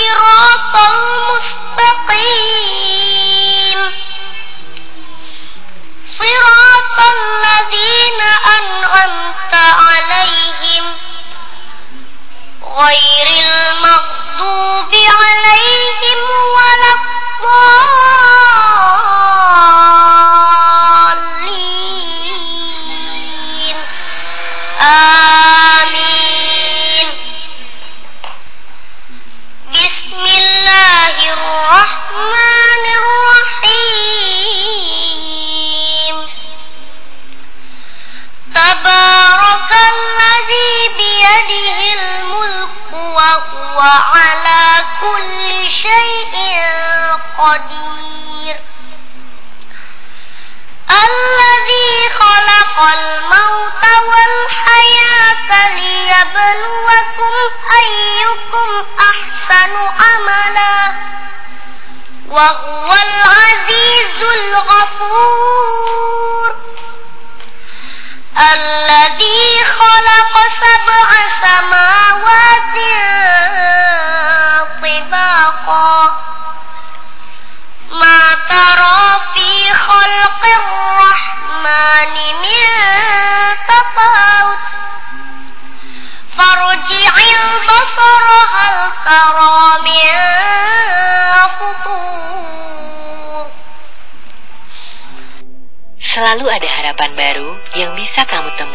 الصراط المستقيم. صراط الذين أنعمت تبارك الذي بيده الملك وهو على كل شيء قدير. ألا kamu temukan.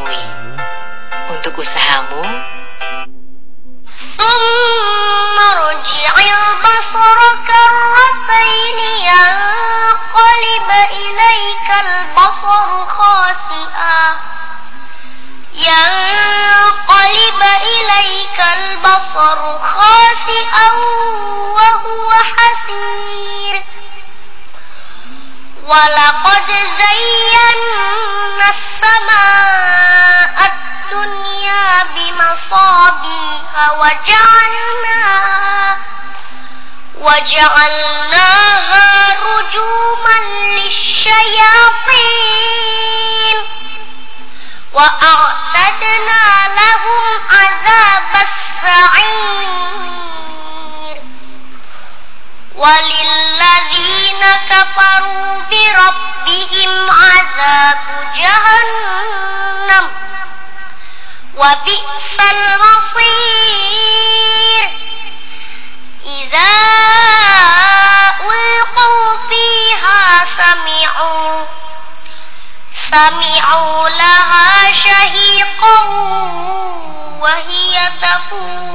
أصابيها وجعلناها وجعلناها رجوما للشياطين وأعتدنا لهم عذاب السعير وللذين كفروا بربهم عذاب جهنم وبئس المصير. إذا ألقوا فيها سمعوا سمعوا لها شهيقا وهي تفور.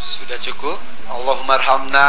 Sudah cukup. Allahumma arhamna